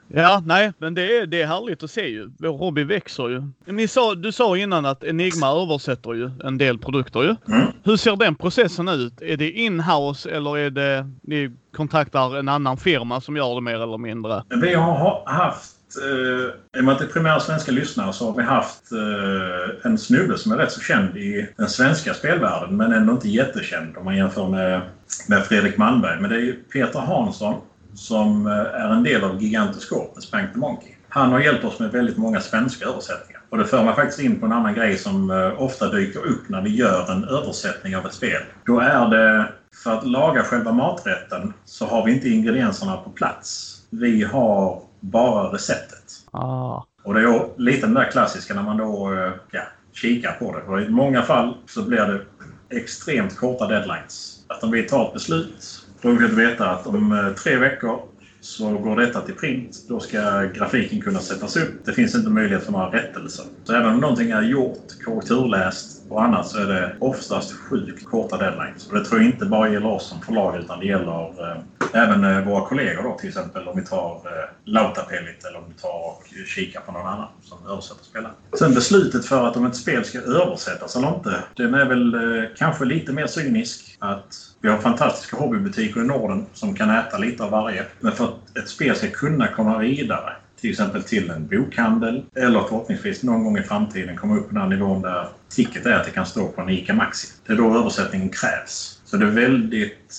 Ja, nej, men det är, det är härligt att se ju. Vår hobby växer ju. Ni sa, du sa innan att Enigma översätter ju en del produkter ju. Mm. Hur ser den processen ut? Är det inhouse eller är det ni kontaktar en annan firma som gör det mer eller mindre? Vi har haft eh, I och med att det är primära svenska lyssnare så har vi haft eh, en snubbe som är rätt så känd i den svenska spelvärlden men ändå inte jättekänd om man jämför med, med Fredrik Malmberg. Men det är Peter Hansson som eh, är en del av Gigantoskop med Spank the Monkey. Han har hjälpt oss med väldigt många svenska översättningar. Och det för mig faktiskt in på en annan grej som eh, ofta dyker upp när vi gör en översättning av ett spel. Då är det, för att laga själva maträtten, så har vi inte ingredienserna på plats. Vi har bara receptet. Ah. Och det är lite den där klassiska när man då eh, ja, kikar på det. Och I många fall så blir det extremt korta deadlines. Att om vi tar ett beslut, roligt vill veta att om eh, tre veckor så går detta till print. Då ska grafiken kunna sättas upp. Det finns inte möjlighet för några rättelser. Så även om någonting är gjort, korrekturläst och annars så är det oftast sjukt korta deadlines. Och det tror jag inte bara gäller oss som förlag utan det gäller eh, även eh, våra kollegor då till exempel om vi tar eh, Lautapellit eller om vi tar och kikar på någon annan som översätter spelare. Sen beslutet för att om ett spel ska översättas eller inte, den är väl eh, kanske lite mer cynisk. Att vi har fantastiska hobbybutiker i Norden som kan äta lite av varje. Men för att ett spel ska kunna komma vidare till exempel till en bokhandel eller förhoppningsvis någon gång i framtiden komma upp på den nivån där ticket är att det kan stå på en ICA Maxi. Det är då översättningen krävs. Så det är väldigt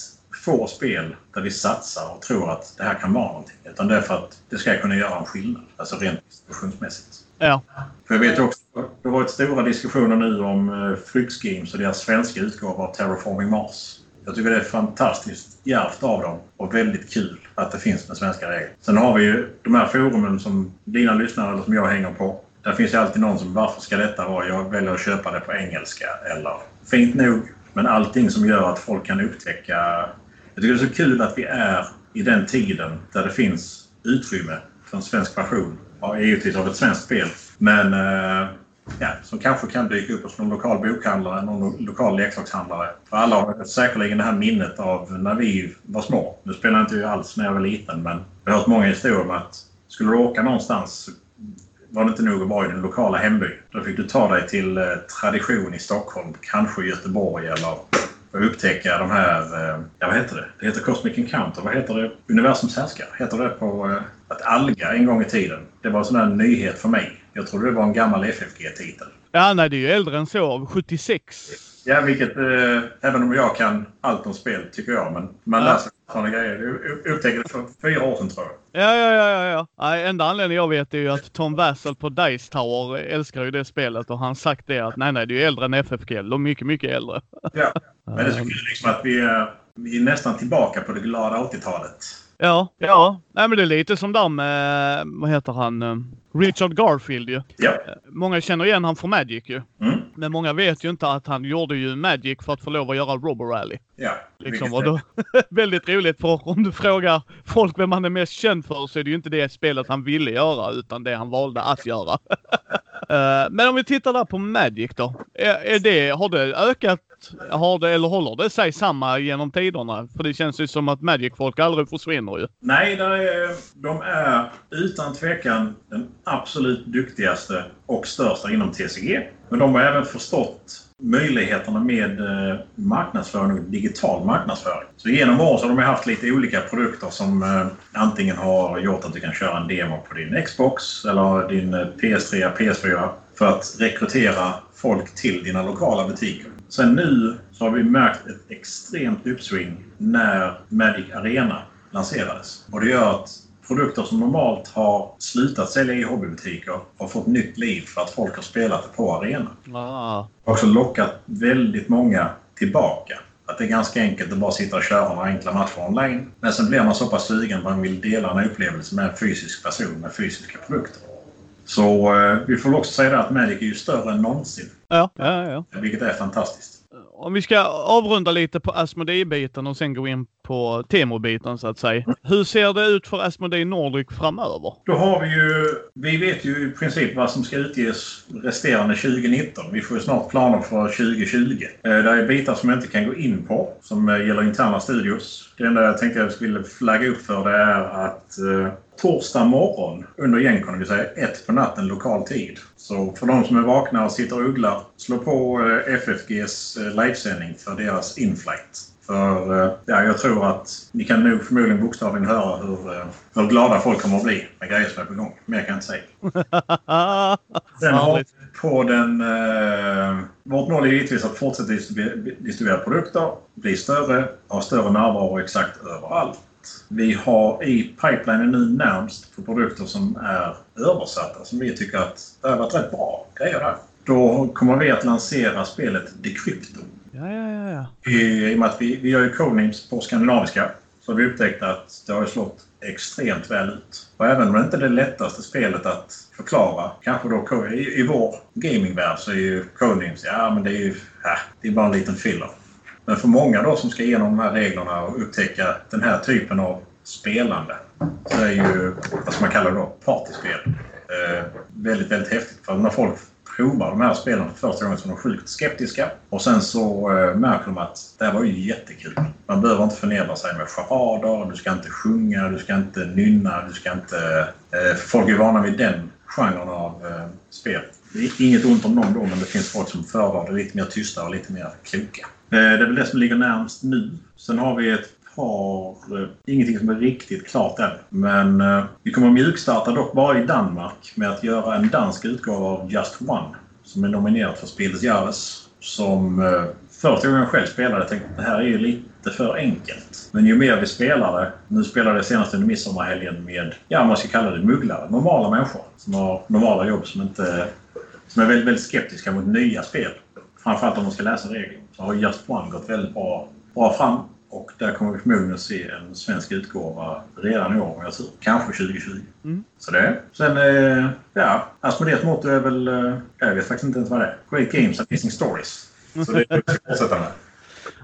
få spel där vi satsar och tror att det här kan vara någonting. Utan det är för att det ska kunna göra en skillnad. Alltså rent distributionsmässigt. Ja. För jag vet också, det har varit stora diskussioner nu om uh, Flux Games och deras svenska utgåva av Terraforming Mars. Jag tycker det är fantastiskt djärvt av dem och väldigt kul att det finns med svenska regler. Sen har vi ju de här forumen som dina lyssnare eller som jag hänger på. Där finns ju alltid någon som varför ska detta vara? Jag väljer att köpa det på engelska eller fint nog. Men allting som gör att folk kan upptäcka... Jag tycker det är så kul att vi är i den tiden där det finns utrymme för en svensk version. Ja, givetvis av ett svenskt spel. Men eh, ja, som kanske kan dyka upp hos någon lokal bokhandlare, någon lokal leksakshandlare. För alla har säkerligen det här minnet av när vi var små. Nu spelar inte jag alls när jag var liten, men jag har hört många historier om att skulle du åka någonstans var det inte nog att vara i din lokala hemby. Då fick du ta dig till eh, tradition i Stockholm, kanske Göteborg eller och upptäcka de här, eh, ja vad heter det? Det heter Cosmic Encounter. Vad heter det? Universums härskare. Heter det på eh, att Alga en gång i tiden. Det var en sån där nyhet för mig. Jag trodde det var en gammal FFG-titel. Ja, nej, det är ju äldre än så. 76. Ja, vilket... Eh, även om jag kan allt om spel, tycker jag. Men man ja. lär sig sådana grejer. Upptäckte det för fyra år sedan, tror jag. Ja, ja, ja. ja, ja. Nej, enda anledningen jag vet är ju att Tom Wassel på Dice Tower älskar ju det spelet och han sagt det att nej, nej, det är ju äldre än FFG. De är mycket, mycket äldre. Ja, men det är så kul liksom att vi är, vi är nästan tillbaka på det glada 80-talet. Ja, ja. Nej, men det är lite som där med, vad heter han, eh, Richard Garfield ju. Ja. Många känner igen han från Magic ju. Mm. Men många vet ju inte att han gjorde ju Magic för att få lov att göra Robo Rally. Ja, liksom, och då, väldigt roligt för om du frågar folk vem han är mest känd för så är det ju inte det spelet han ville göra utan det han valde att göra. Eh, men om vi tittar där på Magic då. Är, är det, har det ökat har det, eller håller det sig samma genom tiderna? För det känns ju som att Magic-folk aldrig försvinner ju. Nej, är, de är utan tvekan den absolut duktigaste och största inom TCG. Men de har även förstått möjligheterna med eh, marknadsföring och digital marknadsföring. Så genom åren så har de haft lite olika produkter som eh, antingen har gjort att du kan köra en demo på din Xbox eller din eh, PS3, PS4 för att rekrytera folk till dina lokala butiker. Sen nu så har vi märkt ett extremt uppsving när Magic Arena lanserades. Och det gör att produkter som normalt har slutat sälja i hobbybutiker har fått nytt liv för att folk har spelat det på arenan. Ah. har också lockat väldigt många tillbaka. Att det är ganska enkelt att bara sitta och köra några enkla matcher online. Men sen blir man så pass sugen att man vill dela en upplevelse med en fysisk person med fysiska produkter. Så eh, vi får också säga att Magic är ju större än någonsin. Ja, ja, ja. Vilket är fantastiskt. Om vi ska avrunda lite på Asmodee-biten och sen gå in på Temo-biten så att säga. Hur ser det ut för Asmodee Nordic framöver? Då har vi ju... Vi vet ju i princip vad som ska utges resterande 2019. Vi får ju snart planer för 2020. Eh, det är bitar som jag inte kan gå in på som eh, gäller interna studios. Det enda jag tänkte jag skulle flagga upp för det är att eh, torsdag morgon under Gencon, det vill säga ett på natten lokal tid. Så för de som är vakna och sitter och ugglar, slå på eh, FFGs eh, livesändning för deras inflight. För eh, ja, jag tror att ni kan nog förmodligen bokstavligen höra hur, hur glada folk kommer att bli med grejer som är på gång. Mer kan jag inte säga. Sen har vi på den... Eh, vårt mål är givetvis att fortsätta distribuera produkter, bli större, ha större närvaro exakt överallt. Vi har i pipelinen nu närmst på produkter som är översatta som vi tycker att det har varit rätt bra grejer där. Då kommer vi att lansera spelet Decrypto. Ja, ja, ja. ja. I, I och med att vi, vi gör ju codenames på skandinaviska så har vi upptäckt att det har slått extremt väl ut. Och även om det inte är det lättaste spelet att förklara, kanske då i, i vår gamingvärld så är ju codenames, ja men det är ju ja, det är bara en liten filler. Men för många då som ska igenom de här reglerna och upptäcka den här typen av spelande så är ju, vad ska man kalla det då, partyspel eh, väldigt, väldigt häftigt. För när folk provar de här spelen för första gången så är de sjukt skeptiska. Och sen så eh, märker de att det här var ju jättekul. Man behöver inte förnedra sig med charader, du ska inte sjunga, du ska inte nynna, du ska inte... Eh, folk är vana vid den genren av eh, spel. Det är inget ont om dem då, men det finns folk som föredrar det lite mer tysta och lite mer kloka. Eh, det är väl det som ligger närmst nu. Sen har vi ett par... Eh, ingenting som är riktigt klart än. Men eh, vi kommer att mjukstarta dock bara i Danmark med att göra en dansk utgåva av Just One. Som är nominerad för Spildes Jahres. Som första gången jag själv spelade tänkte att det här är ju lite för enkelt. Men ju mer vi spelade, nu spelade jag senast under midsommarhelgen med, ja man ska kalla det mugglare, normala människor som har normala jobb som inte som är väldigt, väldigt skeptiska mot nya spel. Framförallt om de ska läsa regler. Så har Just One gått väldigt bra, bra fram. Och där kommer vi förmodligen att se en svensk utgåva redan i år om jag tror. Kanske 2020. Mm. Så det. Sen, eh, ja. Asmodees motto är väl... Eh, jag vet faktiskt inte ens vad det är. Great Games Amazing Stories. Så det är fortsätta med.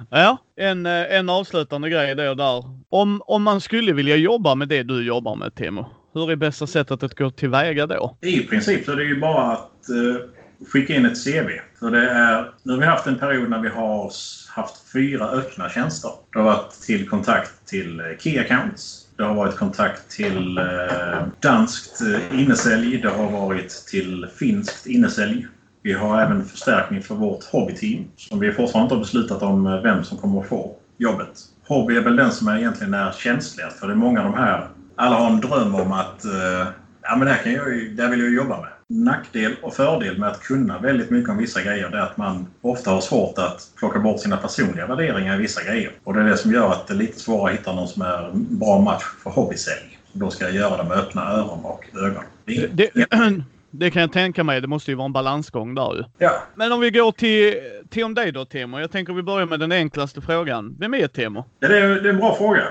Ja, en, eh, en avslutande grej då där. Om, om man skulle vilja jobba med det du jobbar med, Timo. Hur är bästa sättet att gå tillväga då? I princip så är det ju bara att eh, skicka in ett CV. För det är, nu har vi haft en period när vi har haft fyra öppna tjänster. Det har varit till kontakt till eh, Key Accounts. Det har varit kontakt till eh, danskt eh, innesälj. Det har varit till finskt innesälj. Vi har även förstärkning för vårt hobbyteam som vi fortfarande inte har beslutat om eh, vem som kommer att få jobbet. Hobby är väl den som är egentligen är känsligast för det är många av de här alla har en dröm om att eh, ja, men det, här kan jag, det här vill jag jobba med. Nackdel och fördel med att kunna väldigt mycket om vissa grejer det är att man ofta har svårt att plocka bort sina personliga värderingar i vissa grejer. Och det är det som gör att det är lite svårare att hitta någon som är en bra match för hobbysälj. Då ska jag göra det med öppna öron och ögon. Det, det, det, kan jag tänka mig. Det måste ju vara en balansgång där ju. Ja. Men om vi går till, till om dig då Temo. Jag tänker vi börjar med den enklaste frågan. Vem är Temo? Ja, det, är, det är en bra fråga.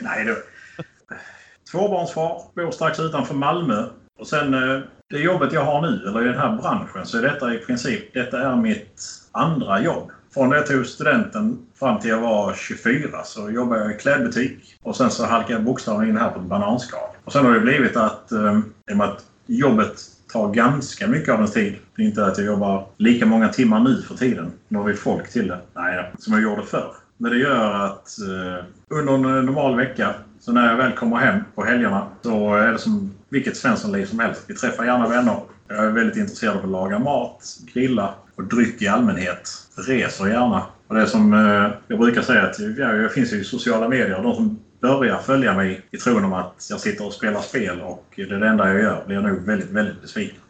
nej, det, Tvåbarnsfar, bor strax utanför Malmö. Och sen eh, det jobbet jag har nu, eller i den här branschen, så är detta i princip detta är mitt andra jobb. Från det jag tog studenten fram till jag var 24 så jobbade jag i klädbutik. Och sen så halkade jag bokstavligen in här på ett bananskal. Och sen har det blivit att, ehm, i och med att jobbet tar ganska mycket av ens tid. Det är inte att jag jobbar lika många timmar nu för tiden. Nu har vi folk till det. Nej, som jag gjorde förr. Men det gör att eh, under en normal vecka så när jag väl kommer hem på helgerna så är det som vilket Svenssonliv som helst. Vi träffar gärna vänner. Jag är väldigt intresserad av att laga mat, grilla och dryck i allmänhet. Reser gärna. Och det är som eh, jag brukar säga att jag finns i sociala medier. De som börjar följa mig i tron om att jag sitter och spelar spel och det är det enda jag gör blir nog väldigt, väldigt besviken.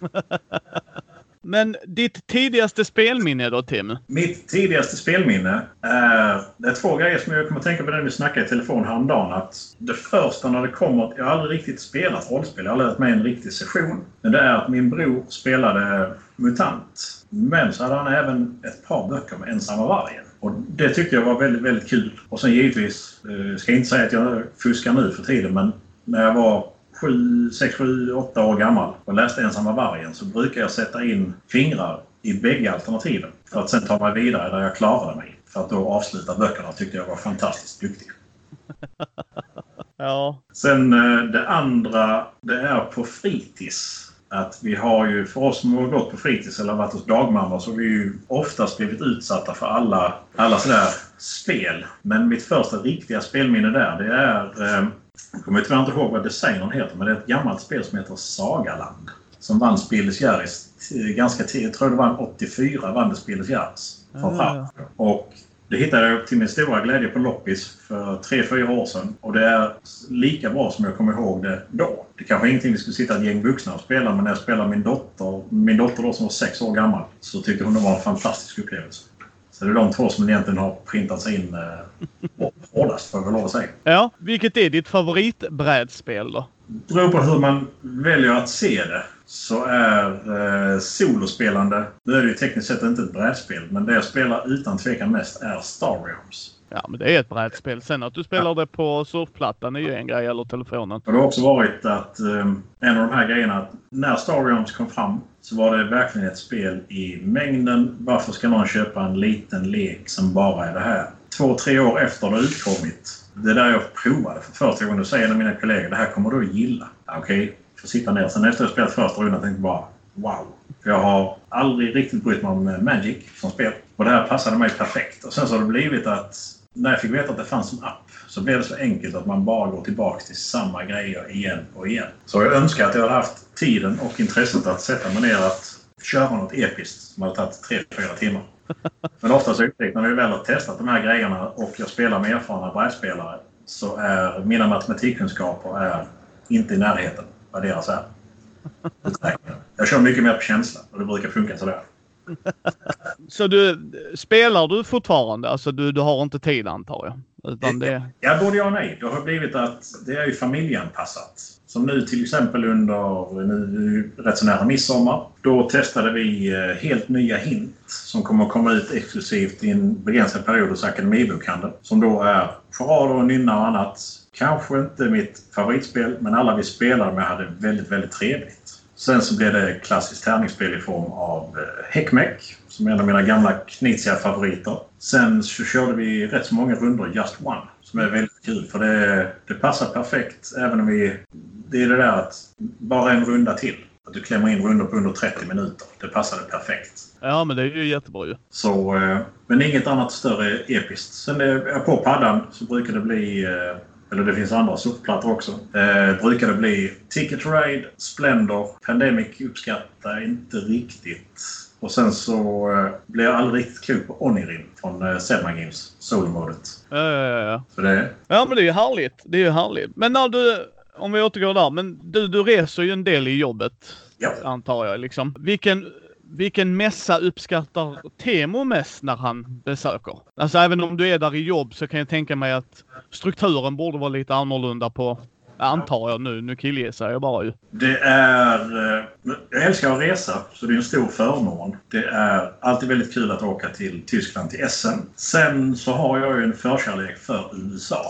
Men ditt tidigaste spelminne då, Tim? Mitt tidigaste spelminne är... Det är två grejer som jag kommer att tänka på när vi snackade i telefon häromdagen. Att det första när det kommer... Jag har aldrig riktigt spelat rollspel. Jag har aldrig varit med i en riktig session. Men det är att min bror spelade MUTANT. Men så hade han även ett par böcker med Ensamma vargen. Och det tyckte jag var väldigt, väldigt kul. Och sen givetvis, jag eh, ska inte säga att jag fuskar nu för tiden, men när jag var sju, sex, sju, åtta år gammal och läste Ensamma vargen så brukar jag sätta in fingrar i bägge alternativen för att sen ta mig vidare där jag klarade mig. För att då avsluta böckerna tyckte jag var fantastiskt duktig. ja. Sen eh, det andra, det är på fritids. Att vi har ju, för oss som har gått på fritids eller varit hos dagmamma så har vi ju oftast blivit utsatta för alla, alla sådär spel. Men mitt första riktiga spelminne där det är eh, jag kommer tyvärr inte ihåg vad designern heter, men det är ett gammalt spel som heter Sagaland. Som vann Spieles Jerris ganska tidigt. Jag tror det var 84 vann det Spieles Jerris. Mm. Och det hittade jag till min stora glädje på loppis för 3-4 år sedan. Och det är lika bra som jag kommer ihåg det då. Det kanske är ingenting vi skulle sitta ett gäng vuxna och spela, men när jag spelade min dotter, min dotter då som var 6 år gammal, så tyckte hon det var en fantastisk upplevelse. Så det är de två som egentligen har printat sig in eh, hårdast, får jag lov att säga. Ja, vilket är ditt favoritbrädspel då? Det beror på hur man väljer att se det. Så är eh, solospelande, nu är det ju tekniskt sett inte ett brädspel, men det jag spelar utan tvekan mest är Star Realms. Ja, men det är ett brädspel. Sen att du spelar det på surfplattan är ju en grej, eller telefonen. Det har också varit att um, en av de här grejerna, att när Star Realms kom fram så var det verkligen ett spel i mängden. Varför ska någon köpa en liten lek som bara är det här? Två, tre år efter det utkommit. Det där jag provade för första gången. Då säger en av mina kollegor det här kommer du att gilla. Okej, okay, får sitta ner. Sen efter jag spelat första rundan tänkte jag bara wow. För jag har aldrig riktigt brytt mig om eh, Magic som spel. Och det här passade mig perfekt. Och sen så har det blivit att när jag fick veta att det fanns en app så blev det så enkelt att man bara går tillbaka till samma grejer igen och igen. Så jag önskar att jag hade haft tiden och intresset att sätta mig ner att köra något episkt som hade tagit 3-4 timmar. Men oftast uttryckt när vi väl har testat de här grejerna och jag spelar med erfarna brädspelare så är mina matematikkunskaper är inte i närheten vad deras är. Jag kör mycket mer på känsla och det brukar funka sådär. Så du, spelar du fortfarande? Alltså du, du har inte tid antar jag? Utan det... Ja, både ja och nej. Det har blivit att det är ju familjeanpassat. Som nu till exempel under nu, rätt så nära midsommar. Då testade vi eh, helt nya hint som kommer att komma ut exklusivt i en begränsad period hos Akademibokhandeln. Som då är charader och nynna och annat. Kanske inte mitt favoritspel, men alla vi spelade med hade väldigt, väldigt trevligt. Sen så blev det klassiskt tärningsspel i form av eh, som är en av mina gamla knitsiga favoriter. Sen så körde vi rätt så många rundor Just One, som är väldigt kul för det, det passar perfekt även om vi... Det är det där att bara en runda till. Att du klämmer in rundor på under 30 minuter. Det passade perfekt. Ja, men det är ju jättebra ju. Så, eh, men inget annat större episkt. Sen är, på paddan så brukar det bli eh, eller det finns andra surfplattor också. Eh, brukar det bli Ticket Ride, Splendor, Pandemic uppskattar inte riktigt. Och sen så eh, blir jag aldrig riktigt klok på Onirin från eh, Selma Games, solomodet. Ja, ja, ja. Så det... ja, men det är ju härligt. Det är ju härligt. Men när du, om vi återgår där, men du, du reser ju en del i jobbet. Ja. Antar jag liksom. Vilken vilken mässa uppskattar Temo mest när han besöker? Alltså även om du är där i jobb så kan jag tänka mig att strukturen borde vara lite annorlunda på, antar jag nu, nu killgissar jag bara ju. Det är, eh, jag älskar att resa så det är en stor förmån. Det är alltid väldigt kul att åka till Tyskland till Essen. Sen så har jag ju en förkärlek för USA.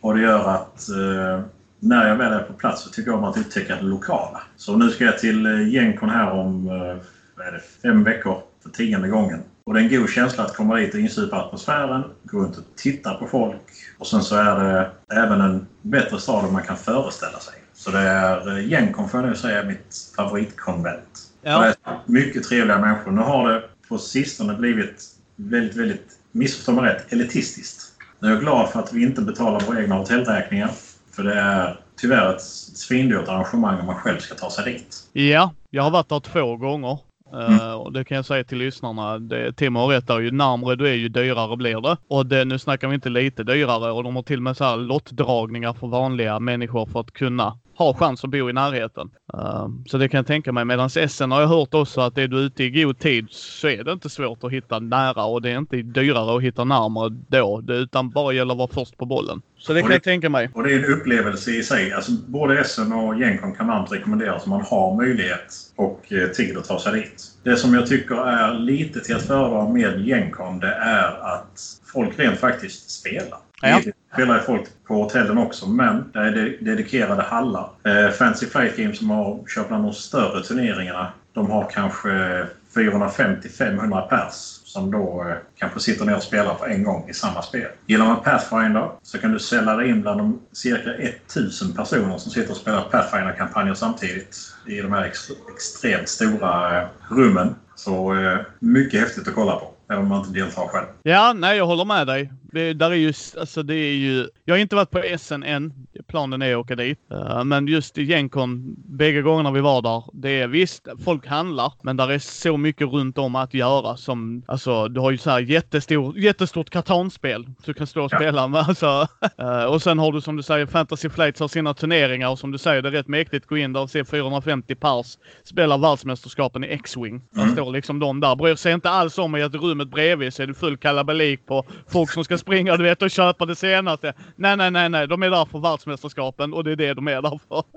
Och det gör att eh, när jag väl är på plats så tycker jag om att upptäcka det lokala. Så nu ska jag till eh, Genkon här om eh, vad är det, fem veckor för tionde gången. Och det är en god känsla att komma dit och insupa atmosfären, gå runt och titta på folk. Och sen så är det även en bättre stad än man kan föreställa sig. Så det är eh, får jag nu säga mitt favoritkonvent. Ja. Det är mycket trevliga människor. Nu har det på sistone blivit väldigt, väldigt, missförstå mig rätt, elitistiskt. Nu är jag glad för att vi inte betalar våra egna hotellräkningar. För det är tyvärr ett svindyrt arrangemang om man själv ska ta sig dit. Ja, jag har varit där två gånger. Mm. Uh, och det kan jag säga till lyssnarna. Det, Tim har rätt där. Ju närmre du är ju dyrare blir det. Och det, nu snackar vi inte lite dyrare och de har till och med så här lottdragningar för vanliga människor för att kunna ha chans att bo i närheten. Uh, så det kan jag tänka mig. Medan SN har jag hört också att är du ute i god tid så är det inte svårt att hitta nära och det är inte dyrare att hitta närmare då. Det, utan bara gäller att vara först på bollen. Så det kan det, jag tänka mig. Och det är en upplevelse i sig. Alltså, både Essen och Gencon kan varmt rekommenderas om man har möjlighet och eh, tid att ta sig dit. Det som jag tycker är lite till att föredra med Gencon det är att folk rent faktiskt spelar. Ja. Givetvis spelar ju folk på hotellen också, men det är de- dedikerade hallar. Eh, Fancy Flight Game som har kört bland de större turneringarna, de har kanske 450-500 pers som då eh, kanske sitter ner och spelar på en gång i samma spel. Gillar man Pathfinder så kan du sälja dig in bland de cirka 1000 personer som sitter och spelar Pathfinder-kampanjer samtidigt i de här ex extremt stora eh, rummen. Så eh, mycket häftigt att kolla på, även om man inte deltar själv. Ja, nej jag håller med dig. Det, där är just, alltså det är ju, jag har inte varit på SN än. Planen är att åka dit. Eh, men just i Gencon, bägge gångerna vi var där, det är visst, folk handlar, men där är så mycket runt om att göra som, alltså du har ju så här jättestor, jättestort kartonspel. Så du kan stå och Ja. spela med, alltså. Eh, och sen har du som du säger, Fantasy Flights har sina turneringar och som du säger, det är rätt mäktigt. Gå in där och se 450 pers spela världsmästerskapen i X-Wing. Där Mm. står liksom de där. Bryr sig inte alls om i att rummet bredvid så är det full kalabalik på folk som ska springa du vet och köpa det senaste. Nej, nej, nej, nej. De är där för världsmästerskapen och det är det de är där för.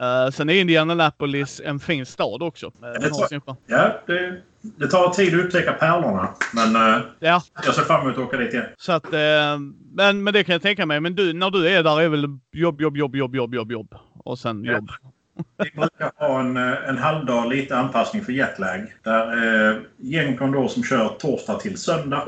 Eh, sen är Indianapolis en fin stad också. Eh, det charm. Ja, det, det tar tid att upptäcka pärlorna, men eh, ja, jag ser fram emot att åka dit igen. så att, eh, men, men det kan jag tänka mig. Men du, när du är där är väl jobb, jobb, jobb, jobb, jobb, jobb, jobb. Och sen Ja. jobb. Vi brukar ha en, en halvdag, lite anpassning för jetlag. Där eh, Gencon då som kör torsdag till söndag.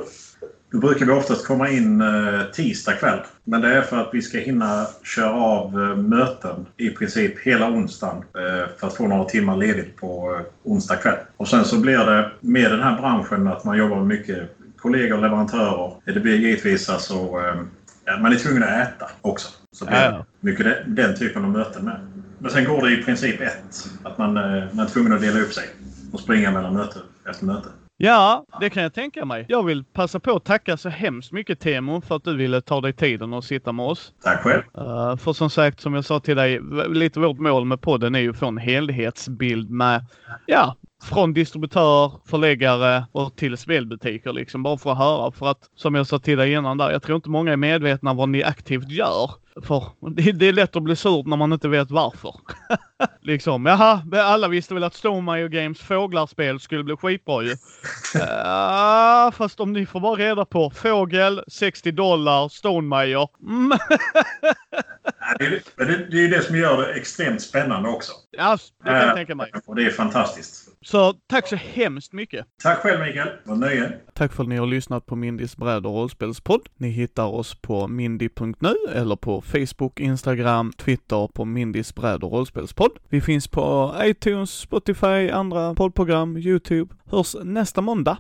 Då brukar vi oftast komma in eh, tisdag kväll. Men det är för att vi ska hinna köra av eh, möten i princip hela onsdagen. Eh, för att få några timmar ledigt på onsdag kväll. Och sen så blir det med den här branschen att man jobbar med mycket kollegor och leverantörer. Det blir givetvis alltså... Ja, man är tvungen att äta också. Så blir det ja. mycket den, den typen av möten med. Men sen går det i princip ett. Att man, man är tvungen att dela upp sig och springa mellan möte efter möte. Ja, det kan jag tänka mig. Jag vill passa på att tacka så hemskt mycket Temo för att du ville ta dig tiden och sitta med oss. Tack själv. Uh, för som sagt, som jag sa till dig, lite vårt mål med podden är ju att få en helhetsbild med, ja, från distributör, förläggare och till spelbutiker liksom. Bara för att höra. För att, som jag sa till dig innan där, jag tror inte många är medvetna vad ni aktivt gör. För det, det är lätt att bli sur när man inte vet varför. liksom, jaha, alla visste väl att Stonemaier Games fåglarspel skulle bli skitbra ju. Ja, fast om ni får bara reda på fågel, 60 dollar, Stonemaier. Mm. Det, är- det, det är ju det som gör det extremt spännande också. Ja, det kan jag Eh, tänka mig. Och det är fantastiskt. Så tack så hemskt mycket. Tack själv Mikael. Det var ett nöje. Tack för att ni har lyssnat på Mindys bräd och rollspelspodd. Ni hittar oss på mindy.nu eller på Facebook, Instagram, Twitter på Mindys bräd och rollspelspodd. Vi finns på iTunes, Spotify, andra poddprogram, YouTube. Hörs nästa måndag.